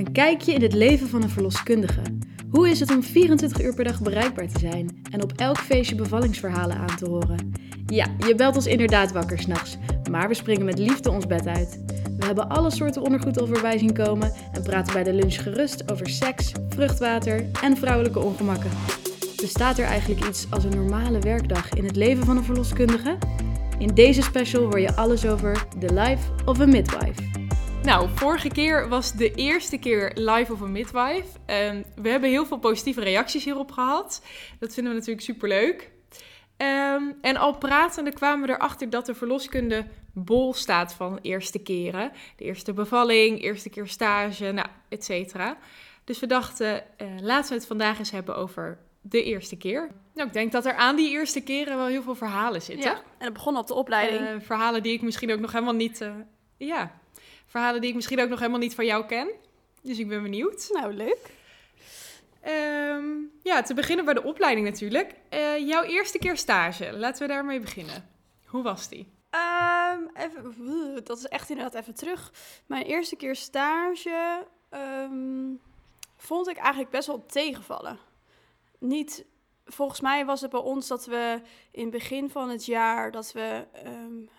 Een kijkje in het leven van een verloskundige. Hoe is het om 24 uur per dag bereikbaar te zijn en op elk feestje bevallingsverhalen aan te horen? Ja, je belt ons inderdaad wakker s'nachts, maar we springen met liefde ons bed uit. We hebben alle soorten ondergoed al zien komen en praten bij de lunch gerust over seks, vruchtwater en vrouwelijke ongemakken. Bestaat er eigenlijk iets als een normale werkdag in het leven van een verloskundige? In deze special hoor je alles over The Life of a Midwife. Nou, vorige keer was de eerste keer live of a midwife. Um, we hebben heel veel positieve reacties hierop gehad. Dat vinden we natuurlijk superleuk. Um, en al pratende kwamen we erachter dat de verloskunde bol staat van eerste keren. De eerste bevalling, eerste keer stage, nou, et cetera. Dus we dachten, uh, laten we het vandaag eens hebben over de eerste keer. Nou, ik denk dat er aan die eerste keren wel heel veel verhalen zitten. Ja, en het begon op de opleiding. Uh, verhalen die ik misschien ook nog helemaal niet... Uh, ja, verhalen die ik misschien ook nog helemaal niet van jou ken. Dus ik ben benieuwd. Nou, leuk. Um, ja, te beginnen bij de opleiding natuurlijk. Uh, jouw eerste keer stage, laten we daarmee beginnen. Hoe was die? Um, even, dat is echt inderdaad even terug. Mijn eerste keer stage um, vond ik eigenlijk best wel tegenvallen. Niet, volgens mij was het bij ons dat we in het begin van het jaar dat we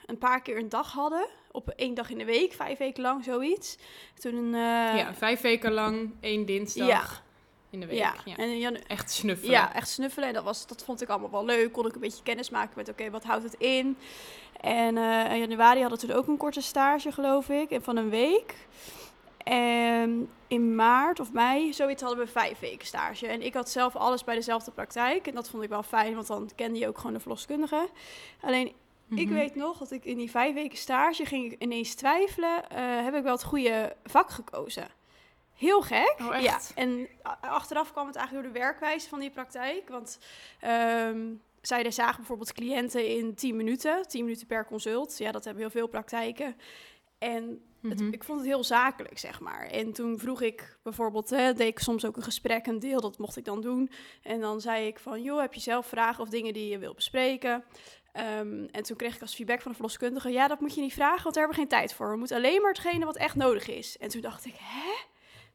een paar keer een dag hadden. Op één dag in de week, vijf weken lang, zoiets. Toen, uh, ja, vijf weken lang, één dinsdag. Ja. In de week. Ja, ja. en Jan echt snuffelen. Ja, echt snuffelen. En dat, was, dat vond ik allemaal wel leuk. Kon ik een beetje kennis maken met, oké, okay, wat houdt het in? En uh, in januari hadden we toen ook een korte stage, geloof ik. En van een week. En in maart of mei, zoiets hadden we vijf weken stage. En ik had zelf alles bij dezelfde praktijk. En dat vond ik wel fijn, want dan kende je ook gewoon de verloskundige. Alleen, mm -hmm. ik weet nog dat ik in die vijf weken stage ging ik ineens twijfelen. Uh, heb ik wel het goede vak gekozen? Heel gek. Oh? Ja. En achteraf kwam het eigenlijk door de werkwijze van die praktijk. Want um, zij zagen bijvoorbeeld cliënten in 10 minuten, 10 minuten per consult. Ja, dat hebben heel veel praktijken. En het, Mhm. ik vond het heel zakelijk, zeg maar. En toen vroeg ik bijvoorbeeld, hè, deed ik soms ook een gesprek, een deel, dat mocht ik dan doen. En dan zei ik van, joh, heb je zelf vragen of dingen die je wil bespreken? Um, en toen kreeg ik als feedback van de verloskundige, ja, dat moet je niet vragen, want daar hebben we geen tijd voor. We moeten alleen maar hetgene wat echt nodig is. En toen dacht ik, hè?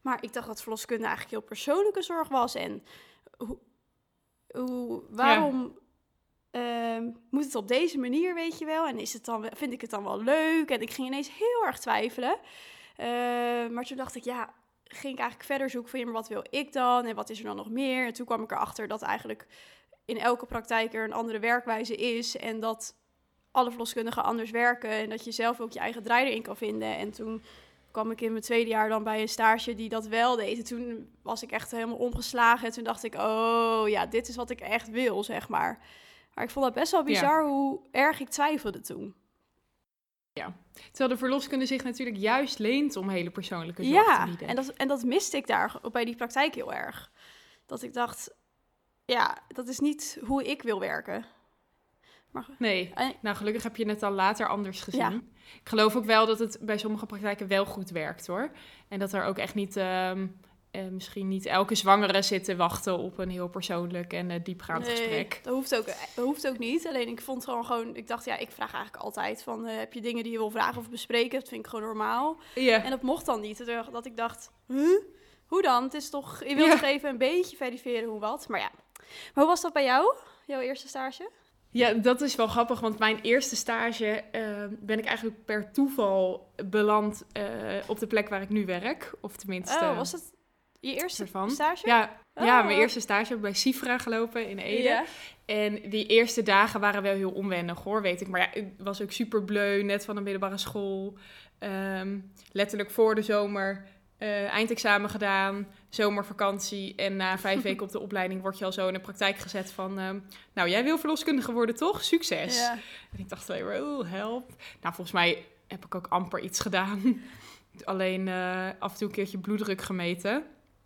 Maar ik dacht dat verloskunde eigenlijk heel persoonlijke zorg was. En hoe, hoe, waarom ja. uh, moet het op deze manier, weet je wel? En is het dan, vind ik het dan wel leuk? En ik ging ineens heel erg twijfelen. Uh, maar toen dacht ik, ja, ging ik eigenlijk verder zoeken van, ja, maar wat wil ik dan? En wat is er dan nog meer? En toen kwam ik erachter dat eigenlijk in elke praktijk er een andere werkwijze is. En dat alle verloskundigen anders werken. En dat je zelf ook je eigen draai erin kan vinden. En toen kwam ik in mijn tweede jaar dan bij een stage die dat wel deed. En toen was ik echt helemaal omgeslagen. En toen dacht ik, oh ja, dit is wat ik echt wil, zeg maar. Maar ik vond dat best wel bizar ja. hoe erg ik twijfelde toen. Ja, terwijl de verloskunde zich natuurlijk juist leent om hele persoonlijke zorg ja, te bieden. en dat, en dat miste ik daar bij die praktijk heel erg. Dat ik dacht, ja, dat is niet hoe ik wil werken. Maar, nee, en, nou gelukkig heb je het al later anders gezien. Ja. Ik geloof ook wel dat het bij sommige praktijken wel goed werkt hoor. En dat er ook echt niet, um, eh, misschien niet elke zwangere zit te wachten op een heel persoonlijk en uh, diepgaand nee, gesprek. Dat hoeft, ook, dat hoeft ook niet. Alleen ik vond gewoon gewoon, ik dacht ja, ik vraag eigenlijk altijd van, uh, heb je dingen die je wil vragen of bespreken? Dat vind ik gewoon normaal. En dat mocht dan niet. Dat ik dacht, huh? hoe dan? Het is toch, je wilt toch even een beetje verifiëren hoe wat. Maar ja, maar hoe was dat bij jou, jouw eerste stage? Ja, dat is wel grappig, want mijn eerste stage uh, ben ik eigenlijk per toeval beland uh, op de plek waar ik nu werk. Of tenminste... Oh, was het je eerste ervan. stage? Ja, oh. ja, mijn eerste stage heb ik bij Sifra gelopen in Ede. En die eerste dagen waren wel heel onwennig hoor, weet ik. Maar ja, ik was ook super bleu, net van de middelbare school. Um, letterlijk voor de zomer uh, eindexamen gedaan, zomervakantie. En na vijf weken op de opleiding word je al zo in de praktijk gezet van... Uh, nou, jij wil verloskundige worden, toch? Succes! Ja. En ik dacht alleen maar, oh, help. Nou, volgens mij heb ik ook amper iets gedaan. Alleen uh, af en toe een keertje bloeddruk gemeten.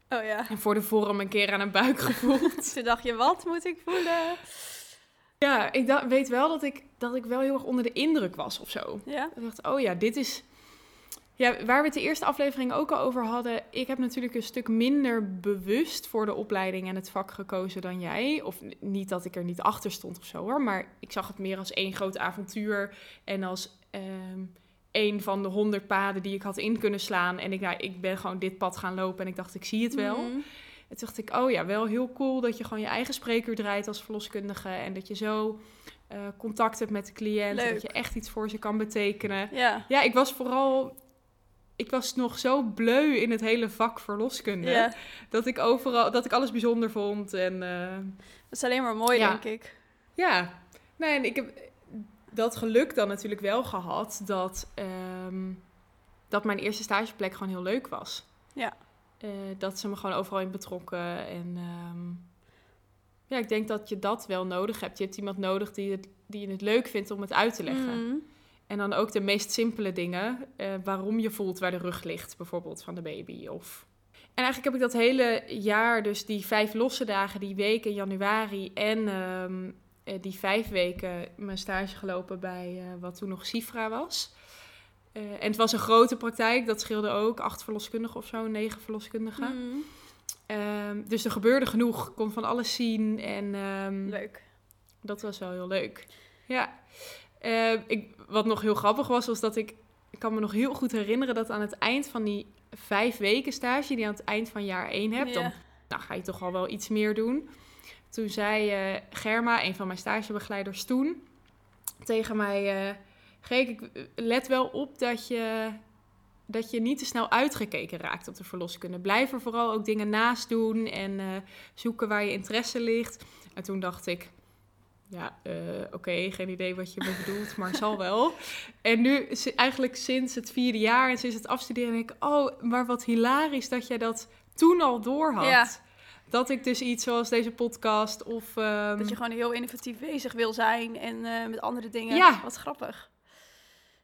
Oh ja. En voor de vorm een keer aan een buik gevoeld. Toen dacht je, wat moet ik voelen? Ja, ik weet wel dat ik, dat ik wel heel erg onder de indruk was of zo. Ja? Ik dacht, oh ja, dit is... Ja, waar we het de eerste aflevering ook al over hadden. Ik heb natuurlijk een stuk minder bewust voor de opleiding en het vak gekozen dan jij. Of niet dat ik er niet achter stond of zo hoor. Maar ik zag het meer als één groot avontuur. En als um, een van de honderd paden die ik had in kunnen slaan. En ik, nou, ik ben gewoon dit pad gaan lopen en ik dacht, ik zie het wel. Mhm. En toen dacht ik, oh ja, wel heel cool dat je gewoon je eigen spreekuur draait als verloskundige. En dat je zo eh, contact hebt met de cliënt. Dat je echt iets voor ze kan betekenen. Ja. Ja, ik was vooral... Ik was nog zo bleu in het hele vak verloskunde. ja. Dat ik overal, dat ik alles bijzonder vond. En eh, Dat is alleen maar mooi, Ja. denk ik. ja, nee, en ik heb dat geluk dan natuurlijk wel gehad dat, ehm, dat mijn eerste stageplek gewoon heel leuk was. Ja. Eh, dat ze me gewoon overal in betrokken. En ehm, ja, ik denk dat je dat wel nodig hebt. Je hebt iemand nodig die, het, die het leuk vindt om het uit te leggen. Mhm. En dan ook de meest simpele dingen. eh, waarom je voelt waar de rug ligt, bijvoorbeeld van de baby. Of... En eigenlijk heb ik dat hele jaar, dus die vijf losse dagen, die week in januari en ehm, eh, die vijf weken mijn stage gelopen bij eh, wat toen nog Sifra was. En het was een grote praktijk, dat scheelde ook. Acht verloskundigen of zo, negen verloskundigen. Mhm. Ehm, dus er gebeurde genoeg, ik kon van alles zien. En ehm, Leuk. dat was wel heel leuk. Ja. Eh, ik, wat nog heel grappig was, was dat ik... Ik kan me nog heel goed herinneren dat aan het eind van die vijf weken stage... die je aan het eind van jaar één hebt... dan nou, ga je toch al wel iets meer doen. Toen zei eh, Germa, een van mijn stagebegeleiders toen... tegen mij... eh Geek, ik let wel op dat je, dat je niet te snel uitgekeken raakt op de verloskunde. Blijf er vooral ook dingen naast doen en zoeken waar je interesse ligt. En toen dacht ik, ja, eh, oké, geen idee wat je me bedoelt, maar zal wel. En nu, eigenlijk sinds het vierde jaar en sinds het afstuderen, denk ik, oh, maar wat hilarisch dat jij dat toen al door had. Ja. Dat ik dus iets zoals deze podcast of... ehm, Dat je gewoon heel innovatief bezig wil zijn en eh, met andere dingen. Ja. Wat grappig.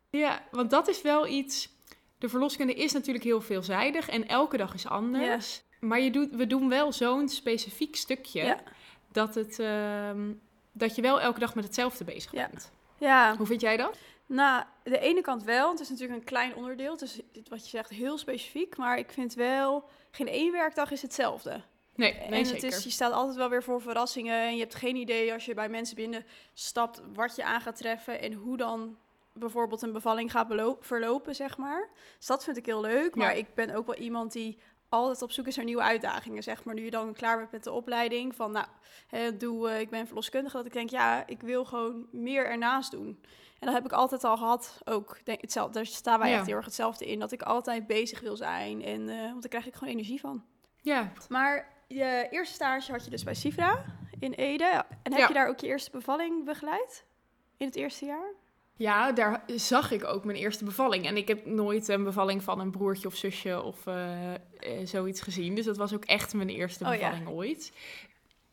Ja, want dat is wel iets. De verloskunde is natuurlijk heel veelzijdig en elke dag is anders. Maar je doet, we doen wel zo'n specifiek stukje Ja. dat, het, ehm, dat je wel elke dag met hetzelfde bezig bent. Ja, Hoe vind jij dat? nou, de ene kant wel. Het is natuurlijk een klein onderdeel. Het is wat je zegt heel specifiek. Maar ik vind wel, geen één werkdag is hetzelfde. Nee, nee en het zeker. is, je staat altijd wel weer voor verrassingen. En je hebt geen idee als je bij mensen binnenstapt wat je aan gaat treffen. En hoe dan bijvoorbeeld een bevalling gaat verlopen, zeg maar. Dus dat vind ik heel leuk. Maar Ja. ik ben ook wel iemand die altijd op zoek is naar nieuwe uitdagingen, zeg maar. Nu je dan klaar bent met de opleiding van, nou, hè, doe, eh, ik ben verloskundige. Dat ik denk, ja, ik wil gewoon meer ernaast doen. En dat heb ik altijd al gehad, ook. Denk, hetzelfde, daar staan wij Ja. echt heel erg hetzelfde in. Dat ik altijd bezig wil zijn. En, eh, want daar krijg ik gewoon energie van. Ja, Maar je eerste stage had je dus bij Sifra in Ede. En heb Ja. je daar ook je eerste bevalling begeleid? In het eerste jaar? Ja, daar zag ik ook mijn eerste bevalling. En ik heb nooit een bevalling van een broertje of zusje of eh, eh, zoiets gezien. Dus dat was ook echt mijn eerste Oh, ja. bevalling ooit.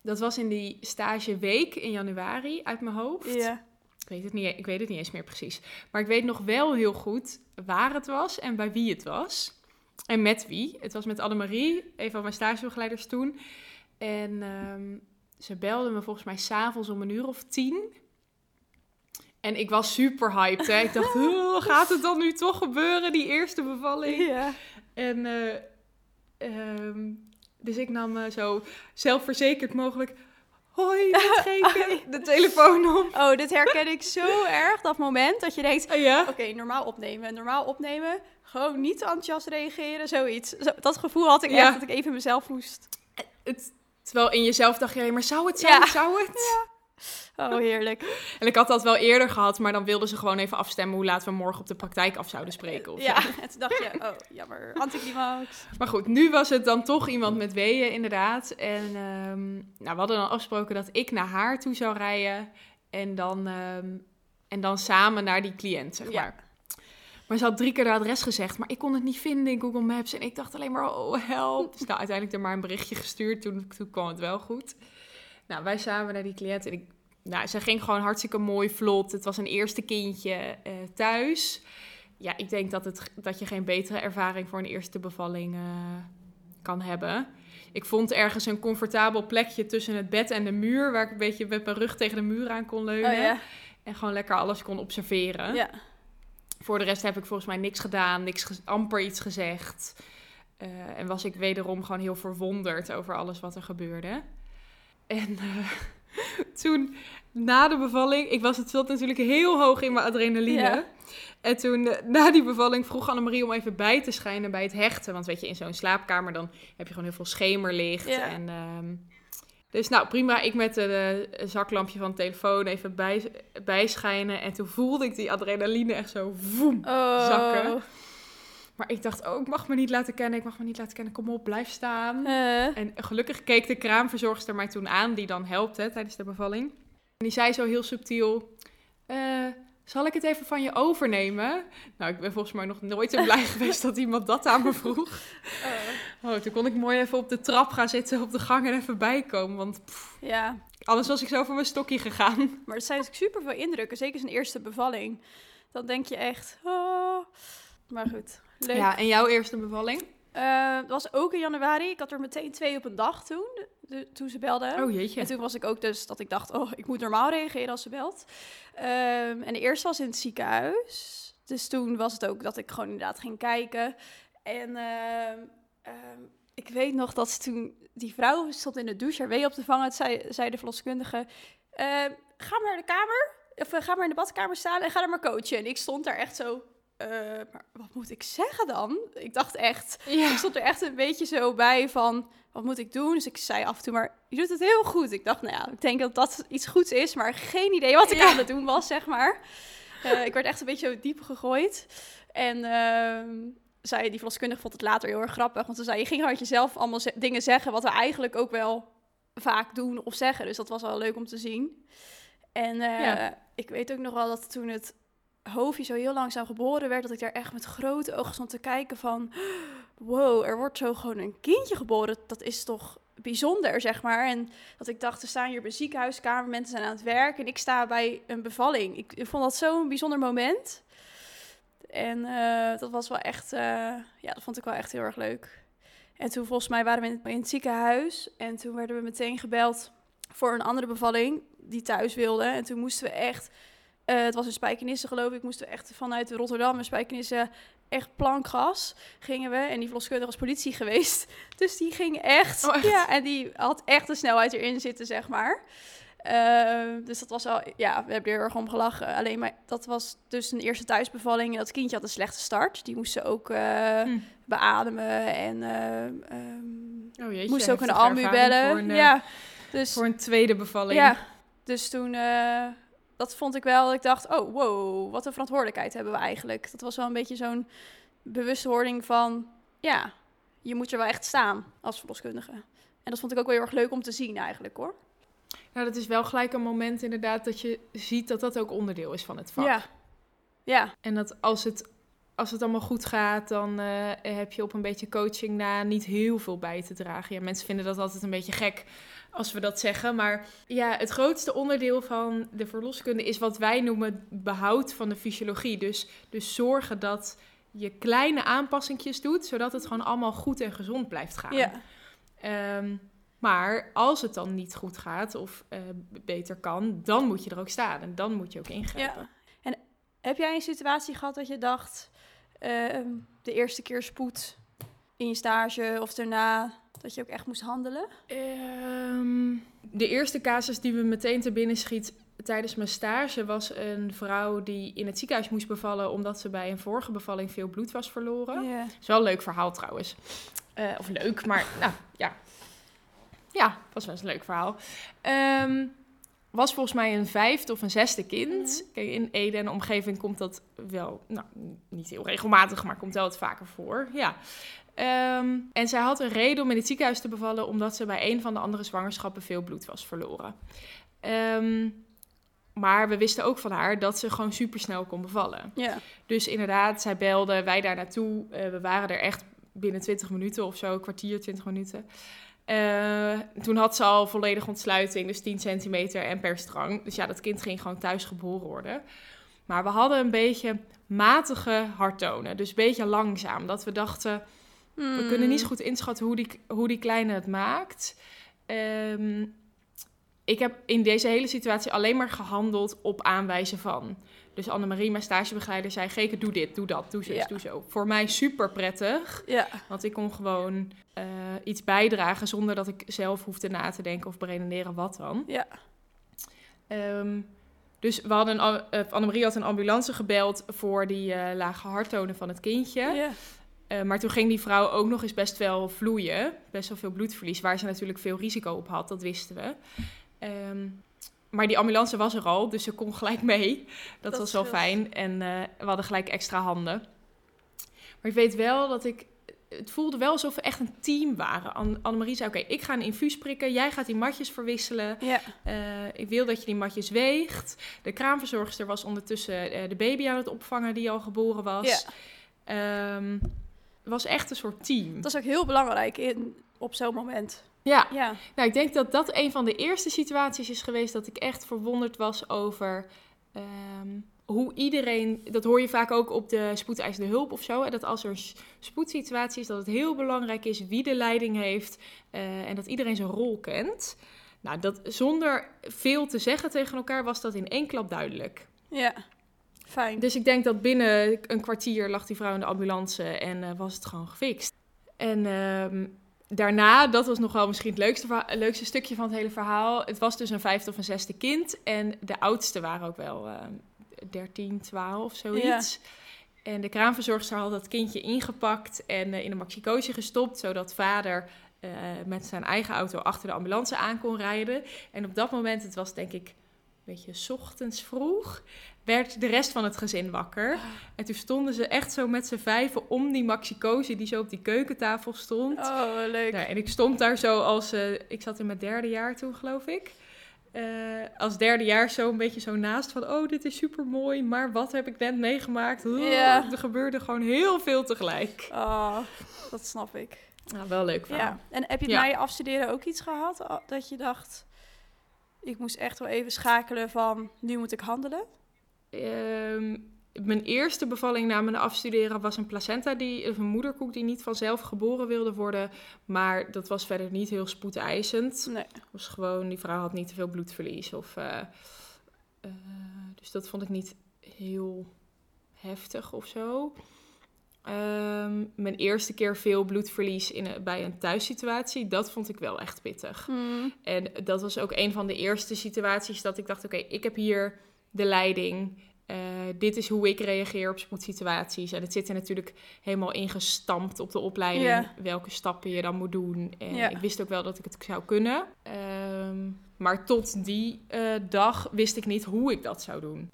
Dat was in die stageweek in januari uit mijn hoofd. Ja. Ik weet, het niet, ik weet het niet eens meer precies. Maar ik weet nog wel heel goed waar het was en bij wie het was. En met wie. Het was met Annemarie, een van mijn stagebegeleiders toen. En ehm, ze belde me volgens mij s'avonds om een uur of tien. En ik was super hyped. Hè? Ik dacht, "Oh, gaat het dan nu toch gebeuren, die eerste bevalling? ja. En eh, ehm, dus ik nam eh, zo zelfverzekerd mogelijk... Hoi, met de telefoon op. Oh, dit herken ik zo erg. Dat moment dat je denkt, ja? oké, normaal opnemen. Normaal opnemen. Gewoon niet te enthousiast reageren, zoiets. Zo, dat gevoel had ik Ja. echt, dat ik even mezelf moest. Het, terwijl in jezelf dacht je, maar zou het, het, zou het? Oh, heerlijk. En ik had dat wel eerder gehad, maar dan wilden ze gewoon even afstemmen hoe laat we morgen op de praktijk af zouden spreken. Of Ja, en toen dacht je, oh, jammer. Anticlimax. Maar goed, nu was het dan toch iemand met weeën, inderdaad. En ehm, nou, we hadden dan afgesproken dat ik naar haar toe zou rijden en dan, ehm, en dan samen naar die cliënt, zeg Ja. maar. Maar ze had drie keer de adres gezegd, maar ik kon het niet vinden in Google Maps. En ik dacht alleen maar, oh help. Dus nou, uiteindelijk er maar een berichtje gestuurd, toen, toen kwam het wel goed. Nou, wij samen naar die cliënt en ik, nou, ze ging gewoon hartstikke mooi, vlot. Het was een eerste kindje eh, thuis. Ja, ik denk dat, het, dat je geen betere ervaring voor een eerste bevalling eh, kan hebben. Ik vond ergens een comfortabel plekje tussen het bed en de muur, waar ik een beetje met mijn rug tegen de muur aan kon leunen. Oh ja. En gewoon lekker alles kon observeren. Ja. Voor de rest heb ik volgens mij niks gedaan, niks amper iets gezegd. Eh, en was ik wederom gewoon heel verwonderd over alles wat er gebeurde. En eh, toen na de bevalling, ik was het zat natuurlijk heel hoog in mijn adrenaline. Ja. En toen eh, na die bevalling vroeg Annemarie om even bij te schijnen bij het hechten. Want weet je, in zo'n slaapkamer dan heb je gewoon heel veel schemerlicht. Ja. En, ehm, dus nou prima, ik met het zaklampje van de telefoon even bij, bijschijnen. En toen voelde ik die adrenaline echt zo voem. Oh. Zakken. Maar ik dacht, oh, ik mag me niet laten kennen, ik mag me niet laten kennen. Kom op, blijf staan. Eh, En gelukkig keek de kraamverzorgster mij toen aan, die dan helpt hè, tijdens de bevalling. En die zei zo heel subtiel, eh, zal ik het even van je overnemen? Nou, ik ben volgens mij nog nooit zo blij geweest dat iemand dat aan me vroeg. Oh, toen kon ik mooi even op de trap gaan zitten op de gang en even bijkomen. Want pff, ja, anders was ik zo voor mijn stokje gegaan. maar het zijn super veel indrukken. Zeker zijn eerste bevalling. Dan denk je echt, oh. Maar goed, leuk. Ja, en jouw eerste bevalling? Eh, het was ook in januari. Ik had er meteen twee op een dag toen, de- toen ze belde. Oh jeetje. En toen was ik ook dus dat ik dacht, oh, ik moet normaal reageren als ze belt. Ehm, en de eerste was in het ziekenhuis. Dus toen was het ook dat ik gewoon inderdaad ging kijken. En ehm, ehm, ik weet nog dat ze toen die vrouw stond in de douche haar wee op te vangen. Het zei, zei de verloskundige, ga maar naar de kamer. Of eh, ga maar in de badkamer staan en ga er maar coachen. En ik stond daar echt zo, eh, maar wat moet ik zeggen dan? Ik dacht echt, Ja. ik stond er echt een beetje zo bij van, wat moet ik doen? Dus ik zei af en toe, maar je doet het heel goed. Ik dacht, nou ja, ik denk dat dat iets goeds is, maar geen idee wat ik Ja. aan het doen was, zeg maar. Eh, ik werd echt een beetje zo diep gegooid. En ehm zei, die verloskundige vond het later heel erg grappig, want ze zei, je ging uit jezelf allemaal dingen zeggen, wat we eigenlijk ook wel vaak doen of zeggen. Dus dat was wel leuk om te zien. En eh, Ja. ik weet ook nog wel dat toen het hoofdje zo heel langzaam geboren werd, dat ik daar echt met grote ogen stond te kijken van, wow, er wordt zo gewoon een kindje geboren. Dat is toch bijzonder, zeg maar. En dat ik dacht, we staan hier bij een ziekenhuiskamer, mensen zijn aan het werk en ik sta bij een bevalling. Ik, vond dat zo'n bijzonder moment. En eh, dat was wel echt, eh, ja, dat vond ik wel echt heel erg leuk. En toen volgens mij waren we in het ziekenhuis en toen werden we meteen gebeld voor een andere bevalling die thuis wilde. En toen moesten we echt, eh, het was in Spijkenisse geloof ik, moesten we echt vanuit Rotterdam en Spijkenisse echt plankgas gingen we. En die verloskundige was politie geweest. Dus die ging echt, Oh, echt? ja, en die had echt de snelheid erin zitten, zeg maar. Eh, dus dat was al, ja, we hebben er heel erg om gelachen. Alleen maar dat was dus een eerste thuisbevalling en dat kindje had een slechte start. Die moesten ook eh, Hm. beademen en eh, ehm, Oh jeetje. moest ook een ambu bellen. Voor een, ja, dus voor een tweede bevalling. ja, dus toen, dat vond ik wel, ik dacht, oh wow, wat een verantwoordelijkheid hebben we eigenlijk. Dat was wel een beetje zo'n bewustwording van, ja, je moet er wel echt staan als verloskundige. En dat vond ik ook wel heel erg leuk om te zien eigenlijk hoor. Nou, dat is wel gelijk een moment inderdaad dat je ziet dat dat ook onderdeel is van het vak. Ja. Ja, En dat als het, als het allemaal goed gaat, dan eh, heb je op een beetje coaching na niet heel veel bij te dragen. Ja, mensen vinden dat altijd een beetje gek als we dat zeggen. Maar ja, het grootste onderdeel van de verloskunde is wat wij noemen behoud van de fysiologie. Dus, dus zorgen dat je kleine aanpassingjes doet, zodat het gewoon allemaal goed en gezond blijft gaan. ja. Ehm, maar als het dan niet goed gaat of eh, beter kan, dan moet je er ook staan en dan moet je ook ingrijpen. Ja. En heb jij een situatie gehad dat je dacht, ehm, de eerste keer spoed in je stage of daarna, dat je ook echt moest handelen? Ehm, de eerste casus die we meteen te binnen schiet tijdens mijn stage was een vrouw die in het ziekenhuis moest bevallen omdat ze bij een vorige bevalling veel bloed was verloren. Ja. is wel een leuk verhaal trouwens. Eh, of leuk, maar nou ja. Ja, was wel eens een leuk verhaal. Ehm, was volgens mij een vijfde of een zesde kind. Kijk, in Ede en de omgeving komt dat wel, nou, niet heel regelmatig, maar komt wel wat vaker voor. Ja. Ehm, en zij had een reden om in het ziekenhuis te bevallen, omdat ze bij een van de andere zwangerschappen veel bloed was verloren. Ehm, maar we wisten ook van haar dat ze gewoon supersnel kon bevallen. Ja. Dus inderdaad, zij belde, wij daar naartoe. Eh, we waren er echt binnen 20 minuten of zo, een kwartier, 20 minuten. Eh, toen had ze al volledig ontsluiting, dus 10 centimeter en per strang. Dus ja, dat kind ging gewoon thuis geboren worden. Maar we hadden een beetje matige harttonen, dus een beetje langzaam. Dat we dachten, we kunnen niet zo goed inschatten hoe die, hoe die kleine het maakt. Ehm, ik heb in deze hele situatie alleen maar gehandeld op aanwijzen van. Dus Annemarie, mijn stagebegeleider, zei... Geke, doe dit, doe dat, doe Ja. doe zo. Voor mij super prettig. Ja. Want ik kon gewoon eh, iets bijdragen... zonder dat ik zelf hoefde na te denken of beredeneren wat dan. Ja. Ehm, dus we hadden een, uh, Annemarie had een ambulance gebeld voor die uh, lage harttonen van het kindje. Ja. Uh, maar toen ging die vrouw ook nog eens best wel vloeien. Best wel veel bloedverlies, waar ze natuurlijk veel risico op had, dat wisten we. Um, maar die ambulance was er al, dus ze kon gelijk mee. Dat, dat was wel fijn. En we hadden gelijk extra handen. Maar ik weet wel dat ik het voelde wel alsof we echt een team waren. Annemarie zei, oké, ik ga een infuus prikken. Jij gaat die matjes verwisselen. Ja. Uh, ik wil dat je die matjes weegt. De kraamverzorgster was ondertussen uh, de baby aan het opvangen die al geboren was. Ja. Um, was echt een soort team. Dat is ook heel belangrijk in, op zo'n moment. Ja. ja, nou ik denk dat dat een van de eerste situaties is geweest dat ik echt verwonderd was over... Um, hoe iedereen, dat hoor je vaak ook op de spoedeisende hulp of zo, dat als er een spoedsituatie is, dat het heel belangrijk is wie de leiding heeft uh, en dat iedereen zijn rol kent. Nou, dat zonder veel te zeggen tegen elkaar was dat in één klap duidelijk. Ja, fijn. Dus ik denk dat binnen een kwartier lag die vrouw in de ambulance en uh, was het gewoon gefixt. En uh, daarna, dat was nog wel misschien het leukste, leukste stukje van het hele verhaal. Het was dus een vijfde of een zesde kind en de oudste waren ook wel uh, 13, 12, zoiets. Ja. En de kraamverzorgster had dat kindje ingepakt en uh, in een maxicoosje gestopt, zodat vader uh, met zijn eigen auto achter de ambulance aan kon rijden. En op dat moment, het was denk ik beetje s ochtends vroeg, werd de rest van het gezin wakker. En toen stonden ze echt zo met z'n vijven om die maxicoosje die zo op die keukentafel stond. Oh, leuk. Nou, en ik stond daar zo als, uh, ik zat in mijn derde jaar toen geloof ik. Uh, als derde jaar zo een beetje zo naast van... oh, dit is super mooi, maar wat heb ik net meegemaakt? Oh. Er gebeurde gewoon heel veel tegelijk. Oh, dat snap ik. Nou, wel leuk verhaal. Ja. En heb je ja. na je afstuderen ook iets gehad dat je dacht... ik moest echt wel even schakelen van, nu moet ik handelen? Um, mijn eerste bevalling na mijn afstuderen was een placenta, die, of een moederkoek die niet vanzelf geboren wilde worden. Maar dat was verder niet heel spoedeisend. Nee. Het was gewoon, die vrouw had niet te veel bloedverlies. Of, uh, uh, dus dat vond ik niet heel heftig of zo. Um, mijn eerste keer veel bloedverlies in, bij een thuissituatie, dat vond ik wel echt pittig. Mm. En dat was ook een van de eerste situaties dat ik dacht, oké, okay, ik heb hier de leiding. Uh, dit is hoe ik reageer op spoedsituaties. En het zit er natuurlijk helemaal ingestampt op de opleiding. Yeah. Welke stappen je dan moet doen. En ik wist ook wel dat ik het zou kunnen. Ehm, maar tot die eh, dag wist ik niet hoe ik dat zou doen.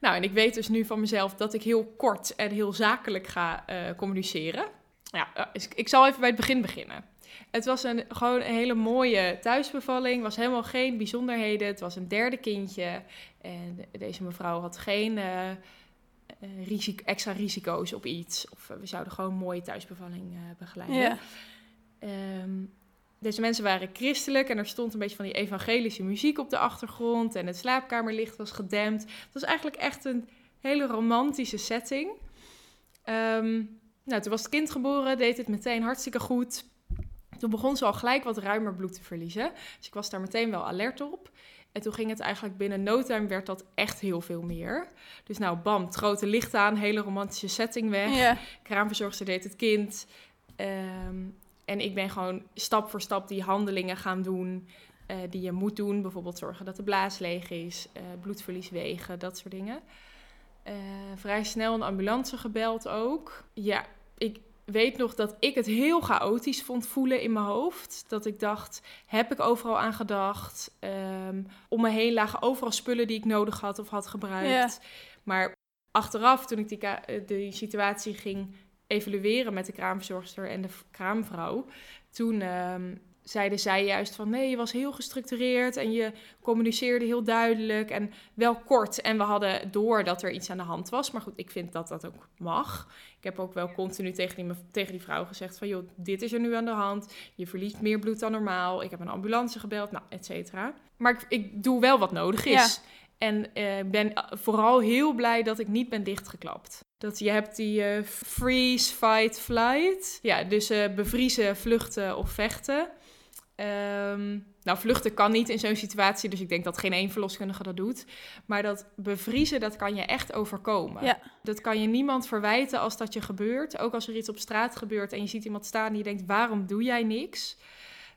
Nou, en ik weet dus nu van mezelf dat ik heel kort en heel zakelijk ga eh, communiceren. Ja, eh, dus ik zal even bij het begin beginnen. Het was een, gewoon een hele mooie thuisbevalling. was helemaal geen bijzonderheden. Het was een derde kindje. En deze mevrouw had geen uh, risico, extra risico's op iets. Of uh, we zouden gewoon een mooie thuisbevalling begeleiden. Ja. Um, deze mensen waren christelijk en er stond een beetje van die evangelische muziek op de achtergrond. En het slaapkamerlicht was gedempt. Het was eigenlijk echt een hele romantische setting. Um, nou, toen was het kind geboren, deed het meteen hartstikke goed. Toen begon ze al gelijk wat ruimer bloed te verliezen. Dus ik was daar meteen wel alert op. En toen ging het eigenlijk binnen no time werd dat echt heel veel meer. Dus nou, bam, het grote licht aan, hele romantische setting weg. Ja. Kraamverzorgster deed het kind. Um, en ik ben gewoon stap voor stap die handelingen gaan doen uh, die je moet doen. Bijvoorbeeld zorgen dat de blaas leeg is, uh, bloedverlies wegen, dat soort dingen. Uh, vrij snel een ambulance gebeld ook. Ja, ik, weet nog dat ik het heel chaotisch vond voelen in mijn hoofd. Dat ik dacht, heb ik overal aan gedacht? Um, om me heen lagen overal spullen die ik nodig had of had gebruikt. Ja. Maar achteraf, toen ik die, die situatie ging evalueren met de kraamverzorgster en de kraamvrouw... toen um, zeiden zij juist van nee, je was heel gestructureerd en je communiceerde heel duidelijk en wel kort. En we hadden door dat er iets aan de hand was. Maar goed, ik vind dat dat ook mag. Ik heb ook wel continu tegen die, tegen die vrouw gezegd van joh, dit is er nu aan de hand. Je verliest meer bloed dan normaal. Ik heb een ambulance gebeld, nou, et cetera. Maar ik, ik, doe wel wat nodig is. En ik uh, ben vooral heel blij dat ik niet ben dichtgeklapt. Dat je hebt die uh, freeze, fight, flight. Ja, dus uh, bevriezen, vluchten of vechten. Um, nou, vluchten kan niet in zo'n situatie, dus ik denk dat geen één verloskundige dat doet. Maar dat bevriezen, dat kan je echt overkomen. Ja. Dat kan je niemand verwijten als dat je gebeurt. Ook als er iets op straat gebeurt en je ziet iemand staan en je denkt, waarom doe jij niks?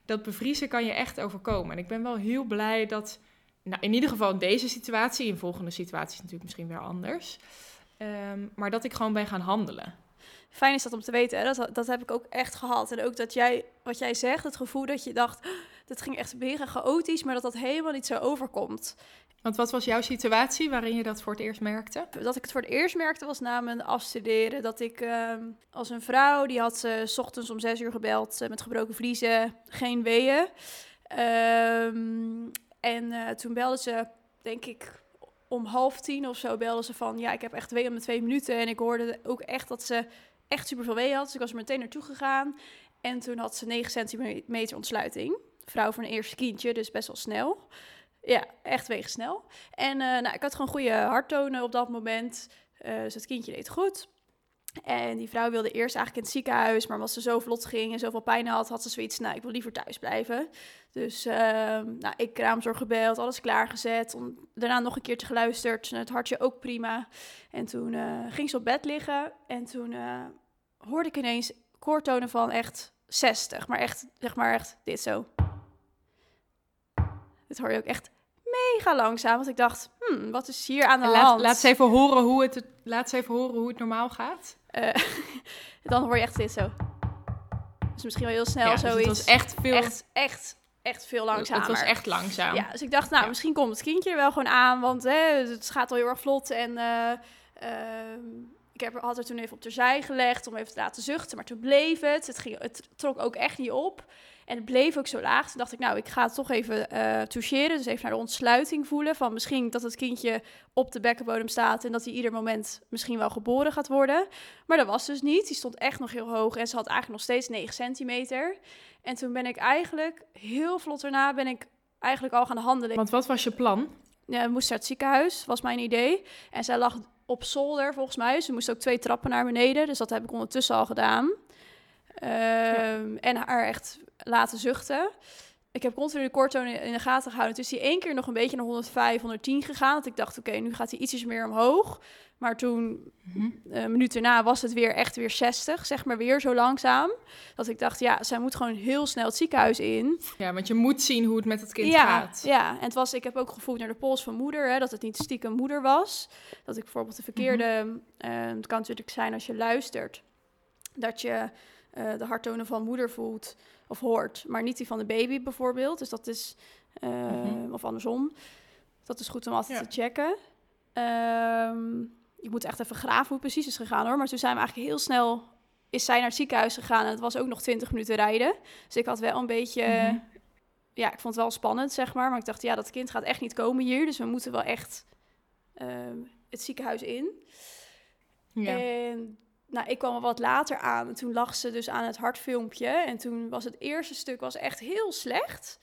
Dat bevriezen kan je echt overkomen. En ik ben wel heel blij dat nou, in ieder geval in deze situatie, in volgende situaties natuurlijk misschien weer anders. Ehm, maar dat ik gewoon ben gaan handelen. Fijn is dat om te weten. Hè? Dat, dat heb ik ook echt gehad. En ook dat jij, wat jij zegt, het gevoel dat je dacht, dat ging echt mega chaotisch, maar dat dat helemaal niet zo overkomt. Want wat was jouw situatie waarin je dat voor het eerst merkte? Dat ik het voor het eerst merkte was na mijn afstuderen. Dat ik ehm, als een vrouw, die had uh, s ochtends om zes uur gebeld uh, met gebroken vliezen, geen weeën. Um, en uh, toen belde ze, denk ik, om half tien of zo, belde ze van... ja, ik heb echt weeën om twee minuten. En ik hoorde ook echt dat ze echt super veel weeën had. Dus ik was er meteen naartoe gegaan. En toen had ze 9 centimeter ontsluiting. Vrouw van een eerste kindje, dus best wel snel. Ja, echt weegsnel. En uh, nou, ik had gewoon goede harttonen op dat moment. Uh, dus het kindje deed goed. En die vrouw wilde eerst eigenlijk in het ziekenhuis, maar omdat ze zo vlot ging en zoveel pijn had, had ze zoiets, nou, ik wil liever thuis blijven. Dus uh, nou, ik kraamzorg gebeld, alles klaargezet, om, daarna nog een keertje geluisterd, het hartje ook prima. En toen uh, ging ze op bed liggen en toen uh, hoorde ik ineens koortonen van echt 60, maar echt, zeg maar echt dit zo. Dit hoor je ook echt mega langzaam, want ik dacht, hmm, wat is hier aan de laat, hand? Laat ze even horen hoe het, laat ze even horen hoe het normaal gaat. Uh, dan hoor je echt dit zo. Dus misschien wel heel snel ja, zoiets. Dus het was echt veel... Echt, echt, echt veel langzamer. Het was echt langzaam. Ja, dus ik dacht, nou, ja. misschien komt het kindje er wel gewoon aan, want hè, het gaat al heel erg vlot. En uh, uh, ik heb, had er toen even op terzij gelegd om even te laten zuchten, maar toen bleef het. Het, ging, het trok ook echt niet op. En het bleef ook zo laag. Toen dacht ik, nou, ik ga het toch even uh, toucheren. Dus even naar de ontsluiting voelen. Van misschien dat het kindje op de bekkenbodem staat. En dat hij ieder moment misschien wel geboren gaat worden. Maar dat was dus niet. Die stond echt nog heel hoog. En ze had eigenlijk nog steeds 9 centimeter. En toen ben ik eigenlijk heel vlot daarna ben ik eigenlijk al gaan handelen. Want wat was je plan? Ja, we moesten naar het ziekenhuis, was mijn idee. En zij lag op zolder volgens mij. Ze moest ook twee trappen naar beneden. Dus dat heb ik ondertussen al gedaan. Ja. En haar echt laten zuchten. Ik heb continu de korttoon in de gaten gehouden. Dus die één keer nog een beetje naar 105, 110 gegaan. Dat ik dacht, oké, okay, nu gaat hij ietsjes meer omhoog. Maar toen, mm -hmm. een minuut daarna, was het weer echt weer 60. Zeg maar weer zo langzaam. Dat ik dacht, ja, zij moet gewoon heel snel het ziekenhuis in. Ja, want je moet zien hoe het met het kind ja, gaat. Ja, en het was, ik heb ook gevoeld naar de pols van moeder. Hè, dat het niet stiekem moeder was. Dat ik bijvoorbeeld de verkeerde... -hmm. uh, het kan natuurlijk zijn als je luistert. Dat je... Uh, de harttonen van moeder voelt of hoort, maar niet die van de baby bijvoorbeeld. Dus dat is, uh, mm -hmm. of andersom. Dat is goed om altijd ja. te checken. Um, ik moet echt even graven hoe het precies is gegaan hoor. Maar toen zijn we eigenlijk heel snel, is zij naar het ziekenhuis gegaan en het was ook nog 20 minuten rijden. Dus ik had wel een beetje, mm -hmm. ja, ik vond het wel spannend zeg maar. Maar ik dacht, ja, dat kind gaat echt niet komen hier. Dus we moeten wel echt uh, het ziekenhuis in. Ja. En nou, ik kwam er wat later aan en toen lag ze dus aan het hartfilmpje. En toen was het eerste stuk was echt heel slecht.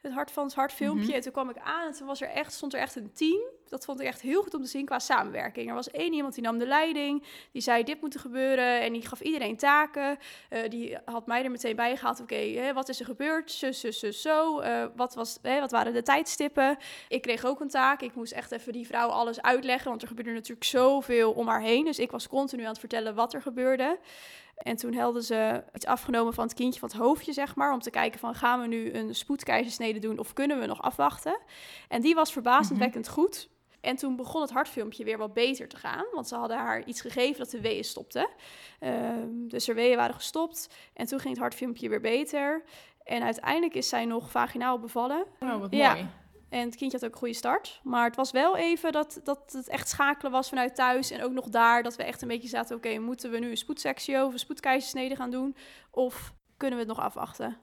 Het hart van het hartfilmpje. Mm -hmm. En toen kwam ik aan en toen was er echt, stond er echt een team. Dat vond ik echt heel goed om te zien qua samenwerking. Er was één iemand die nam de leiding. Die zei, dit moet er gebeuren. En die gaf iedereen taken. Uh, die had mij er meteen bij gehaald. Oké, okay, wat is er gebeurd? Zus, zus, zus, zo. Uh, wat, was, hè, wat waren de tijdstippen? Ik kreeg ook een taak. Ik moest echt even die vrouw alles uitleggen. Want er gebeurde natuurlijk zoveel om haar heen. Dus ik was continu aan het vertellen wat er gebeurde. En toen hadden ze iets afgenomen van het kindje, van het hoofdje, zeg maar. Om te kijken van, gaan we nu een spoedkeizersnede doen of kunnen we nog afwachten? En die was verbazendwekkend mm -hmm. goed. En toen begon het hartfilmpje weer wat beter te gaan. Want ze hadden haar iets gegeven dat de weeën stopten. Um, dus er weeën waren gestopt. En toen ging het hartfilmpje weer beter. En uiteindelijk is zij nog vaginaal bevallen. Oh, wat ja. En het kindje had ook een goede start. Maar het was wel even dat, dat het echt schakelen was vanuit thuis. En ook nog daar dat we echt een beetje zaten... oké, okay, moeten we nu een spoedsectie of een spoedkeizersnede gaan doen? Of kunnen we het nog afwachten?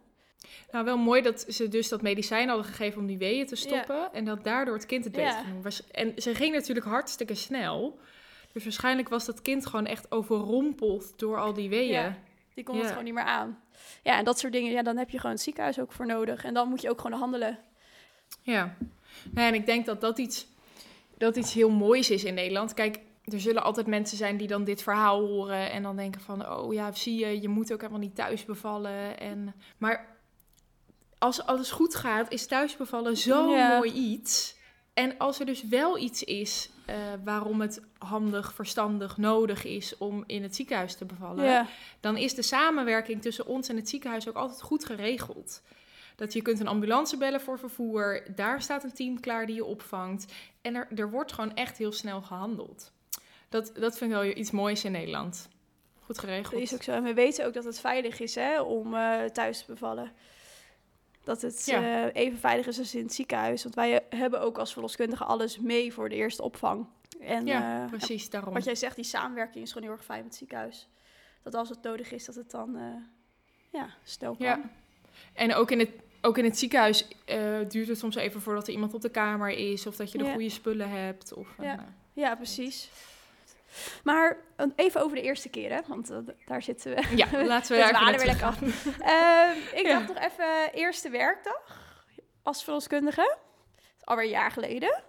Nou, wel mooi dat ze dus dat medicijn hadden gegeven om die weeën te stoppen. Ja. En dat daardoor het kind het beter ja. ging doen. En ze ging natuurlijk hartstikke snel. Dus waarschijnlijk was dat kind gewoon echt overrompeld door al die weeën. Ja, die kon het gewoon niet meer aan. Ja, en dat soort dingen, ja, dan heb je gewoon het ziekenhuis ook voor nodig. En dan moet je ook gewoon handelen. Ja, nou, en ik denk dat dat iets, dat iets heel moois is in Nederland. Kijk, er zullen altijd mensen zijn die dan dit verhaal horen en dan denken van, oh ja, zie je, je moet ook helemaal niet thuis bevallen. En, maar als alles goed gaat, is thuisbevallen zo'n ja. mooi iets. En als er dus wel iets is uh, waarom het handig, verstandig, nodig is om in het ziekenhuis te bevallen, ja. dan is de samenwerking tussen ons en het ziekenhuis ook altijd goed geregeld. Dat je kunt een ambulance bellen voor vervoer. Daar staat een team klaar die je opvangt. En er, er wordt gewoon echt heel snel gehandeld. Dat, dat vind ik wel iets moois in Nederland. Goed geregeld. Dat is ook zo. En we weten ook dat het veilig is hè, om eh, thuis te bevallen. Dat het Ja. eh, even veilig is als in het ziekenhuis. Want wij hebben ook als verloskundige alles mee voor de eerste opvang. En ja, eh, precies, daarom. wat jij zegt, die samenwerking is gewoon heel erg fijn met het ziekenhuis. Dat als het nodig is, dat het dan ja, snel kan. Ja. En ook in het, ook in het ziekenhuis eh, duurt het soms even voordat er iemand op de kamer is. Of dat je de Ja. goede spullen hebt. Of, eh, Ja. Ja, precies. Maar even over de eerste keer, hè? Want eh, daar zitten we. ja, laten we daar weer lekker gaan. Ehm, ik Ja. dacht nog even eerste werkdag als verloskundige. Alweer een jaar geleden,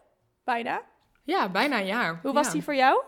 bijna. Ja, bijna een jaar. Hoe was Ja. die voor jou?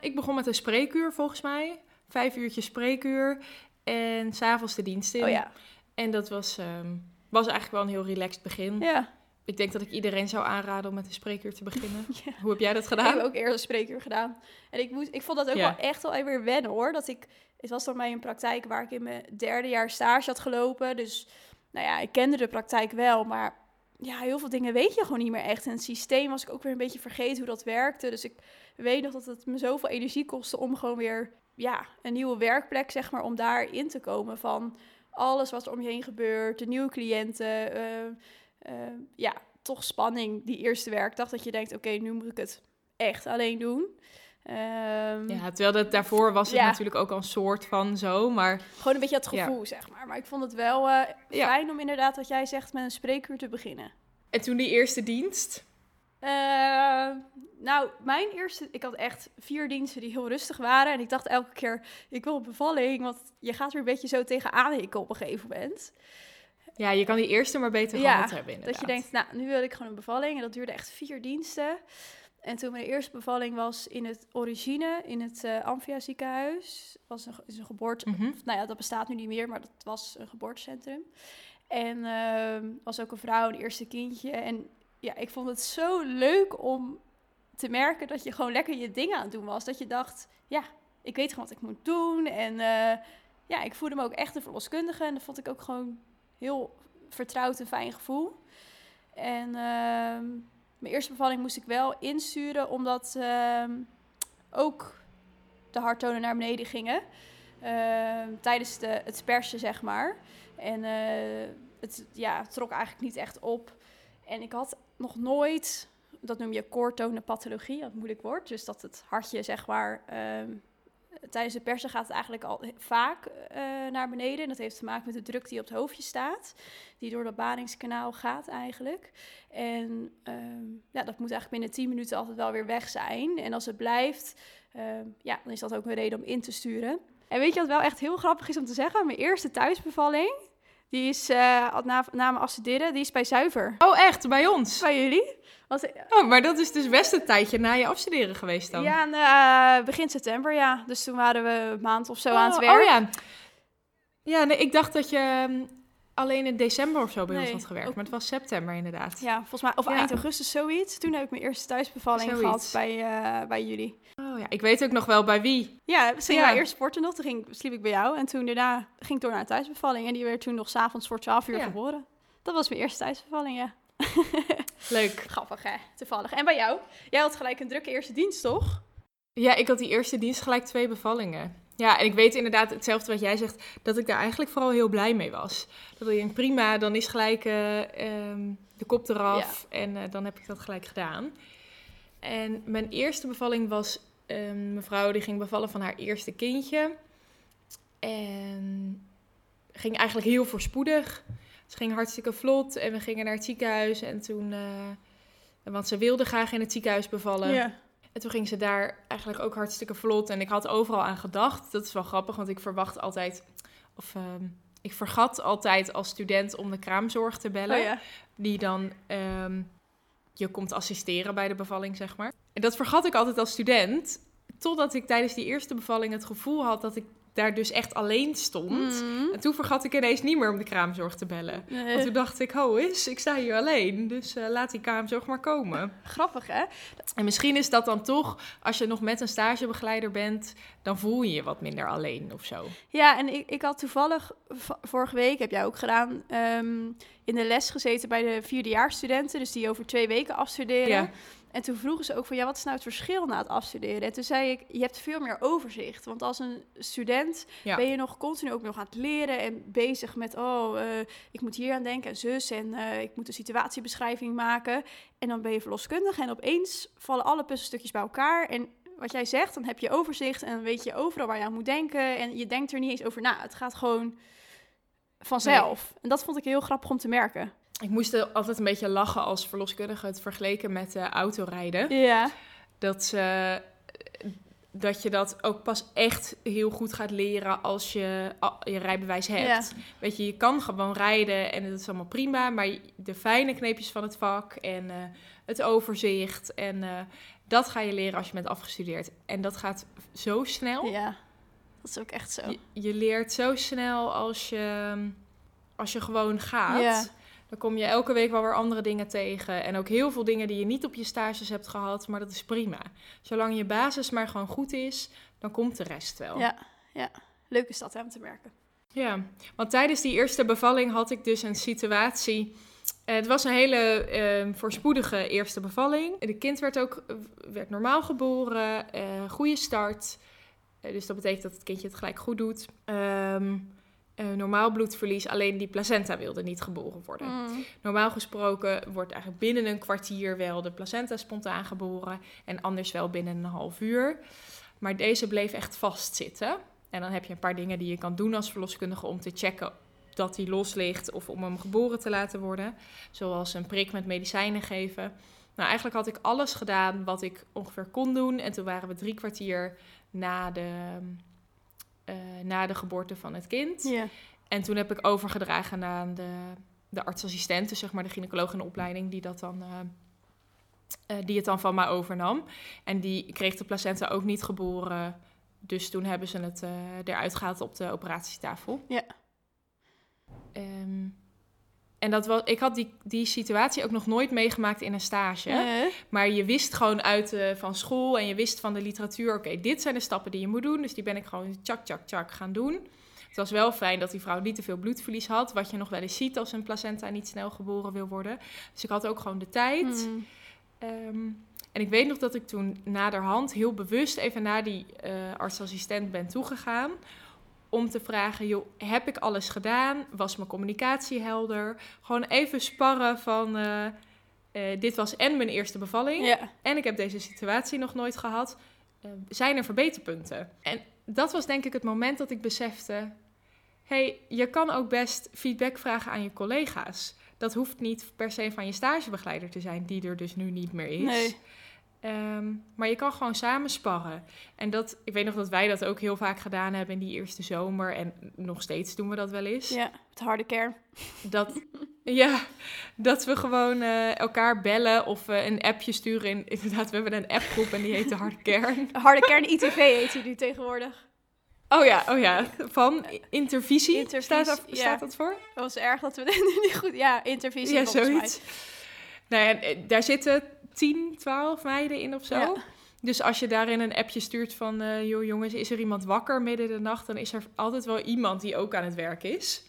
Ik begon met een spreekuur volgens mij. Vijf uurtjes spreekuur. En s'avonds de dienst in. Oh ja. En dat was, ehm, was eigenlijk wel een heel relaxed begin. Ja, Ik denk dat ik iedereen zou aanraden om met een spreekuur te beginnen. Ja. Hoe heb jij dat ik gedaan? heb ook eerder een spreekuur gedaan. En ik, moet, ik vond dat ook Ja. wel echt wel weer wennen hoor. Dat ik, het was dan mij een praktijk waar ik in mijn derde jaar stage had gelopen. Dus nou ja, ik kende de praktijk wel, maar ja, heel veel dingen weet je gewoon niet meer echt. En het systeem was ik ook weer een beetje vergeten hoe dat werkte. Dus ik weet nog dat het me zoveel energie kostte om gewoon weer ja, een nieuwe werkplek, zeg maar, om daarin te komen van alles wat er om je heen gebeurt, de nieuwe cliënten. eh, eh, ja, toch spanning die eerste werkdag. Dat je denkt, oké, nu moet ik het echt alleen doen. Ehm, Ja, terwijl dat, daarvoor was het Ja. natuurlijk ook al een soort van zo. Maar Gewoon een beetje Ja. gevoel, zeg maar. Maar ik vond het wel eh, Ja. fijn om inderdaad, wat jij zegt, met een spreekuur te beginnen. en toen die eerste dienst. Eh, nou, mijn eerste... Ik had echt vier diensten die heel rustig waren. En ik dacht elke keer, ik wil een bevalling. Want je gaat er een beetje zo tegenaan hikken op een gegeven moment. Ja, je kan die eerste maar beter Ja, gehad hebben inderdaad. Dat je denkt, nou, nu wil ik gewoon een bevalling. En dat duurde echt vier diensten. En toen mijn eerste bevalling was in het Origine, in het eh Amphia ziekenhuis. was een, is een geboorte... Mhm. Nou ja, dat bestaat nu niet meer, maar dat was een geboortecentrum. En ehm, was ook een vrouw, een eerste kindje. En ja, ik vond het zo leuk om te merken dat je gewoon lekker je dingen aan het doen was. Dat je dacht, ja, ik weet gewoon wat ik moet doen. En eh, ja, ik voelde me ook echt een verloskundige. En dat vond ik ook gewoon heel vertrouwd en fijn gevoel. En ehm, mijn eerste bevalling moest ik wel insturen, omdat ehm, ook de harttonen naar beneden gingen. Ehm, tijdens de, het persen, zeg maar. En eh, het ja, trok eigenlijk niet echt op. En ik had nog nooit, dat noem je koortonenpathologie, wat moeilijk woord. Dus dat het hartje, zeg maar, ehm, tijdens het persen gaat het eigenlijk al vaak eh, naar beneden. En dat heeft te maken met de druk die op het hoofdje staat. Die door dat baringskanaal gaat eigenlijk. En ehm, ja, dat moet eigenlijk binnen 10 minuten altijd wel weer weg zijn. En als het blijft, ehm, ja, dan is dat ook een reden om in te sturen. En weet je wat wel echt heel grappig is om te zeggen? Mijn eerste thuisbevalling, die is uh, na, na mijn afstuderen, die is bij Zuiver. Oh, echt? Bij ons? Bij jullie? Was, Oh, maar dat is dus best een tijdje na je afstuderen geweest dan? Ja, uh, begin september, ja. Dus toen waren we een maand of zo oh, aan het werk. Oh ja. Ja, nee, ik dacht dat je um, alleen in december of zo bij nee, ons had gewerkt. Ook... Maar het was september inderdaad. Ja, volgens mij, of ja. eind augustus zoiets. Toen heb ik mijn eerste thuisbevalling zoiets. gehad bij, uh, bij jullie. Ja, ik weet ook nog wel bij wie. Ja, gingen ja. eerst sporten nog. Toen ging, sliep ik bij jou. En toen daarna ging ik door naar een thuisbevalling. En die werd toen nog s'avonds voor 12 uur ja. geboren. Dat was mijn eerste thuisbevalling, ja. Leuk. Grappig, hè? Toevallig. En bij jou? Jij had gelijk een drukke eerste dienst, toch? Ja, ik had die eerste dienst gelijk twee bevallingen. Ja, en ik weet inderdaad hetzelfde wat jij zegt, dat ik daar eigenlijk vooral heel blij mee was. Dat ik denk, prima, dan is gelijk uh, um, de kop eraf ja. en uh, dan heb ik dat gelijk gedaan. En mijn eerste bevalling was een mevrouw die ging bevallen van haar eerste kindje. En ging eigenlijk heel voorspoedig. Het ging hartstikke vlot en we gingen naar het ziekenhuis. En toen, uh, want ze wilde graag in het ziekenhuis bevallen. Ja. En toen ging ze daar eigenlijk ook hartstikke vlot. En ik had overal aan gedacht. Dat is wel grappig, want ik verwacht altijd... Of um, ik vergat altijd als student om de kraamzorg te bellen. Oh ja. Die dan um, je komt assisteren bij de bevalling, zeg maar. Dat vergat ik altijd als student. Totdat ik tijdens die eerste bevalling het gevoel had dat ik daar dus echt alleen stond. Mhm. En toen vergat ik ineens niet meer om de kraamzorg te bellen. Nee. Want toen dacht ik, ho is, ik sta hier alleen. Dus eh, laat die kraamzorg maar komen. Grappig, hè? En misschien is dat dan toch, als je nog met een stagebegeleider bent, dan voel je je wat minder alleen of zo. Ja, en ik, ik had toevallig vorige week, heb jij ook gedaan, ehm, in de les gezeten bij de vierdejaarsstudenten, dus die over twee weken afstuderen. Ja. En toen vroegen ze ook van, ja, wat is nou het verschil na het afstuderen? En toen zei ik, je hebt veel meer overzicht. Want als een student Ja. ben je nog continu ook nog aan het leren en bezig met, oh, eh, ik moet hier aan denken en zus en eh, ik moet een situatiebeschrijving maken. En dan ben je verloskundige en opeens vallen alle puzzelstukjes bij elkaar. En wat jij zegt, dan heb je overzicht en dan weet je overal waar je aan moet denken. En je denkt er niet eens over na. Het gaat gewoon vanzelf. En dat vond ik heel grappig om te merken. Ik moest er altijd een beetje lachen als verloskundige het vergeleken met eh, autorijden. Ja, Dat, ze- dat je dat ook pas echt heel goed gaat leren als je je rijbewijs hebt. Weet je, je kan gewoon rijden en het is allemaal prima, maar de fijne kneepjes van het vak en eh, het overzicht en eh, dat ga je leren als je bent afgestudeerd. En dat gaat zo snel. ja. Dat is ook echt zo. Je, je leert zo snel als je, als je gewoon gaat. Ja. Dan kom je elke week wel weer andere dingen tegen. En ook heel veel dingen die je niet op je stages hebt gehad. Maar dat is prima. Zolang je basis maar gewoon goed is, dan komt de rest wel. Ja, ja. Leuk is dat hè, om te merken. Ja, want tijdens die eerste bevalling had ik dus een situatie. eh, Het was een hele eh, voorspoedige eerste bevalling. De kind werd ook eh, werd normaal geboren, eh goede start. Dus dat betekent dat het kindje het gelijk goed doet. Ehm, eh, normaal bloedverlies, alleen die placenta wilde niet geboren worden. Mm. Normaal gesproken wordt eigenlijk binnen een kwartier wel de placenta spontaan geboren en anders wel binnen een half uur. Maar deze bleef echt vastzitten. En dan heb je een paar dingen die je kan doen als verloskundige om te checken dat hij los ligt of om hem geboren te laten worden. Zoals een prik met medicijnen geven. Nou, eigenlijk had ik alles gedaan wat ik ongeveer kon doen. En toen waren we drie kwartier na de, eh, na de geboorte van het kind. Ja. En toen heb ik overgedragen aan de, de artsassistent, dus zeg maar de gynaecoloog in de opleiding, die, dat dan, eh, eh, die het dan van mij overnam. En die kreeg de placenta ook niet geboren. Dus toen hebben ze het eruit gehaald op de operatietafel. Ja. Ehm, en dat was, ik had die, die situatie ook nog nooit meegemaakt in een stage. Maar je wist gewoon uit eh, van school en je wist van de literatuur... oké, dit zijn de stappen die je moet doen. Dus die ben ik gewoon tjak, tjak, tjak gaan doen. Het was wel fijn dat die vrouw niet te veel bloedverlies had... wat je nog wel eens ziet als een placenta niet snel geboren wil worden. Dus ik had ook gewoon de tijd. mm. Ehm, en ik weet nog dat ik toen naderhand heel bewust even naar die eh, artsassistent ben toegegaan... om te vragen, joh, heb ik alles gedaan? Was mijn communicatie helder? Gewoon even sparren van... eh, eh, dit was en mijn eerste bevalling... Ja. En ik heb deze situatie nog nooit gehad. Eh, zijn er verbeterpunten? En dat was denk ik het moment dat ik besefte... hey, je kan ook best feedback vragen aan je collega's. Dat hoeft niet per se van je stagebegeleider te zijn... die er dus nu niet meer is. Nee. Ehm, maar je kan gewoon samen sparren. En dat, ik weet nog dat wij dat ook heel vaak gedaan hebben in die eerste zomer. En nog steeds doen we dat wel eens. Ja, het harde kern. Dat, ja, dat we gewoon eh, elkaar bellen of een appje sturen. In, inderdaad, we hebben een appgroep en die heet de Harde Kern. Harde kern ITV heet hij nu tegenwoordig. Oh ja, oh ja, van intervisie, Intervisie, staat, dat, ja. staat dat voor? Dat was erg dat we niet goed... Ja, intervisie ja, zoiets. Nou ja, eh, daar zitten 10, 12 meiden in of zo. Ja. Dus als je daarin een appje stuurt van... eh joh jongens, is er iemand wakker midden in de nacht... dan is er altijd wel iemand die ook aan het werk is.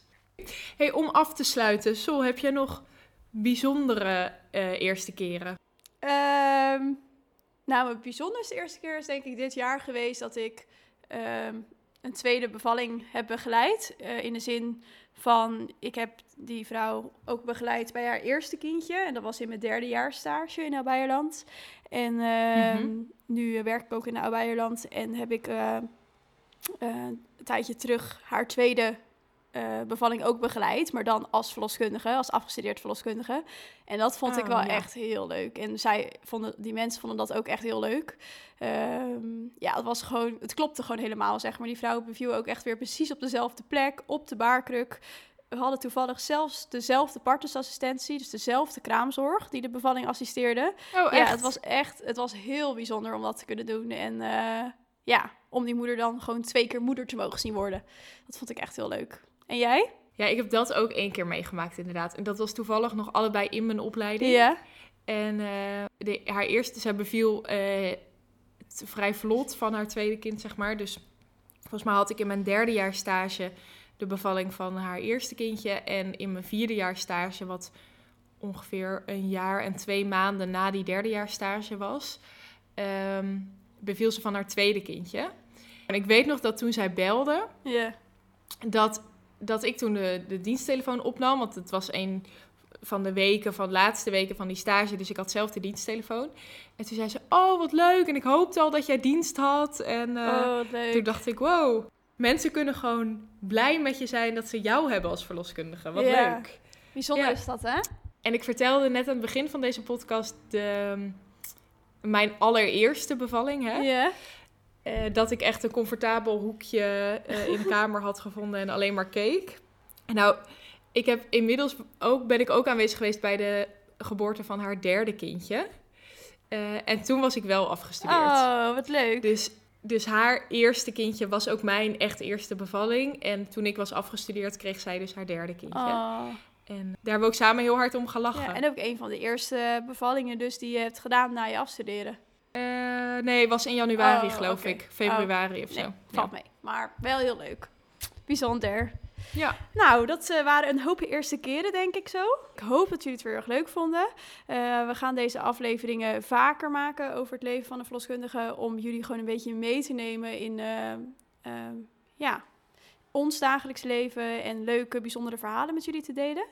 hey, om af te sluiten, Sol, heb jij nog bijzondere eh, eerste keren? Ehm, nou, mijn bijzonderste eerste keer is denk ik dit jaar geweest dat ik ehm, een tweede bevalling heb begeleid. Eh, in de zin van, ik heb die vrouw ook begeleid bij haar eerste kindje. En dat was in mijn derde jaar stage in Oud-Beierland. En ehm, Mhm. nu werk ik ook in Oud-Beierland en heb ik eh, eh, een tijdje terug haar tweede eh, bevalling ook begeleid. Maar dan als verloskundige, als afgestudeerd verloskundige. En dat vond ik Oh, wel ja. echt heel leuk. En zij vonden, die mensen vonden dat ook echt heel leuk. Ehm, ja, het was gewoon, het klopte gewoon helemaal, zeg maar. Die vrouw beviel ook echt weer precies op dezelfde plek, op de baarkruk. We hadden toevallig zelfs dezelfde partnersassistentie, dus dezelfde kraamzorg die de bevalling assisteerde. Oh, Ja, het was echt, het was heel bijzonder om dat te kunnen doen. En eh, ja, om die moeder dan gewoon twee keer moeder te mogen zien worden. Dat vond ik echt heel leuk. En jij? Ja, ik heb dat ook één keer meegemaakt inderdaad. En dat was toevallig nog allebei in mijn opleiding. Ja. En eh, de, haar eerste, zij beviel het vrij vlot van haar tweede kind, zeg maar. Dus volgens mij had ik in mijn derde jaar stage de bevalling van haar eerste kindje. En in mijn vierde jaar stage, wat ongeveer een jaar en twee maanden na die derde jaar stage was, ehm, beviel ze van haar tweede kindje. En ik weet nog dat toen zij belde, Ja. dat, dat ik toen de, de diensttelefoon opnam. Want het was een van de weken, van de laatste weken van die stage. Dus ik had zelf de diensttelefoon. En toen zei ze, oh wat leuk. En ik hoopte al dat jij dienst had. En eh, oh, wat toen dacht ik, wow. Mensen kunnen gewoon blij met je zijn dat ze jou hebben als verloskundige. Wat leuk. Bijzonder Ja. is dat, hè? En ik vertelde net aan het begin van deze podcast de, mijn allereerste bevalling. Hè? Ja. Eh, dat ik echt een comfortabel hoekje eh, in de kamer had gevonden en alleen maar keek. Nou, ik heb inmiddels ook, ben ik ook aanwezig geweest bij de geboorte van haar derde kindje. Eh, en toen was ik wel afgestudeerd. Oh, wat leuk. Dus, dus haar eerste kindje was ook mijn echt eerste bevalling. En toen ik was afgestudeerd, kreeg zij dus haar derde kindje. Oh. En daar hebben we ook samen heel hard om gelachen. Ja, en ook een van de eerste bevallingen dus die je hebt gedaan na je afstuderen. Eh, nee, was in januari Oh, geloof ik. Februari of Nee, zo. valt mee. Maar wel heel leuk. Bijzonder. Ja. Nou, dat eh, waren een hoop eerste keren, denk ik zo. Ik hoop dat jullie het weer erg leuk vonden. Eh, we gaan deze afleveringen vaker maken over het leven van een verloskundige... om jullie gewoon een beetje mee te nemen in ja, ons dagelijks leven... en leuke, bijzondere verhalen met jullie te delen.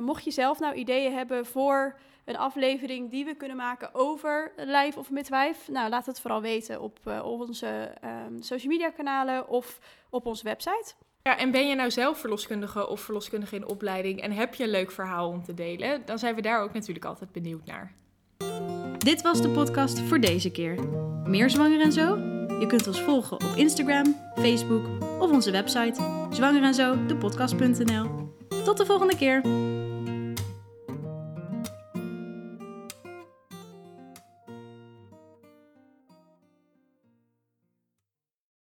Mocht je zelf nou ideeën hebben voor een aflevering die we kunnen maken over lijf of midwife... nou, laat het vooral weten op eh, onze ehm, social media kanalen of op onze website. Ja, en ben je nou zelf verloskundige of verloskundige in opleiding en heb je een leuk verhaal om te delen, dan zijn we daar ook natuurlijk altijd benieuwd naar. Dit was de podcast voor deze keer. Meer zwanger en zo? Je kunt ons volgen op Instagram, Facebook of onze website zwangerenzo, de podcast.nl. Tot de volgende keer.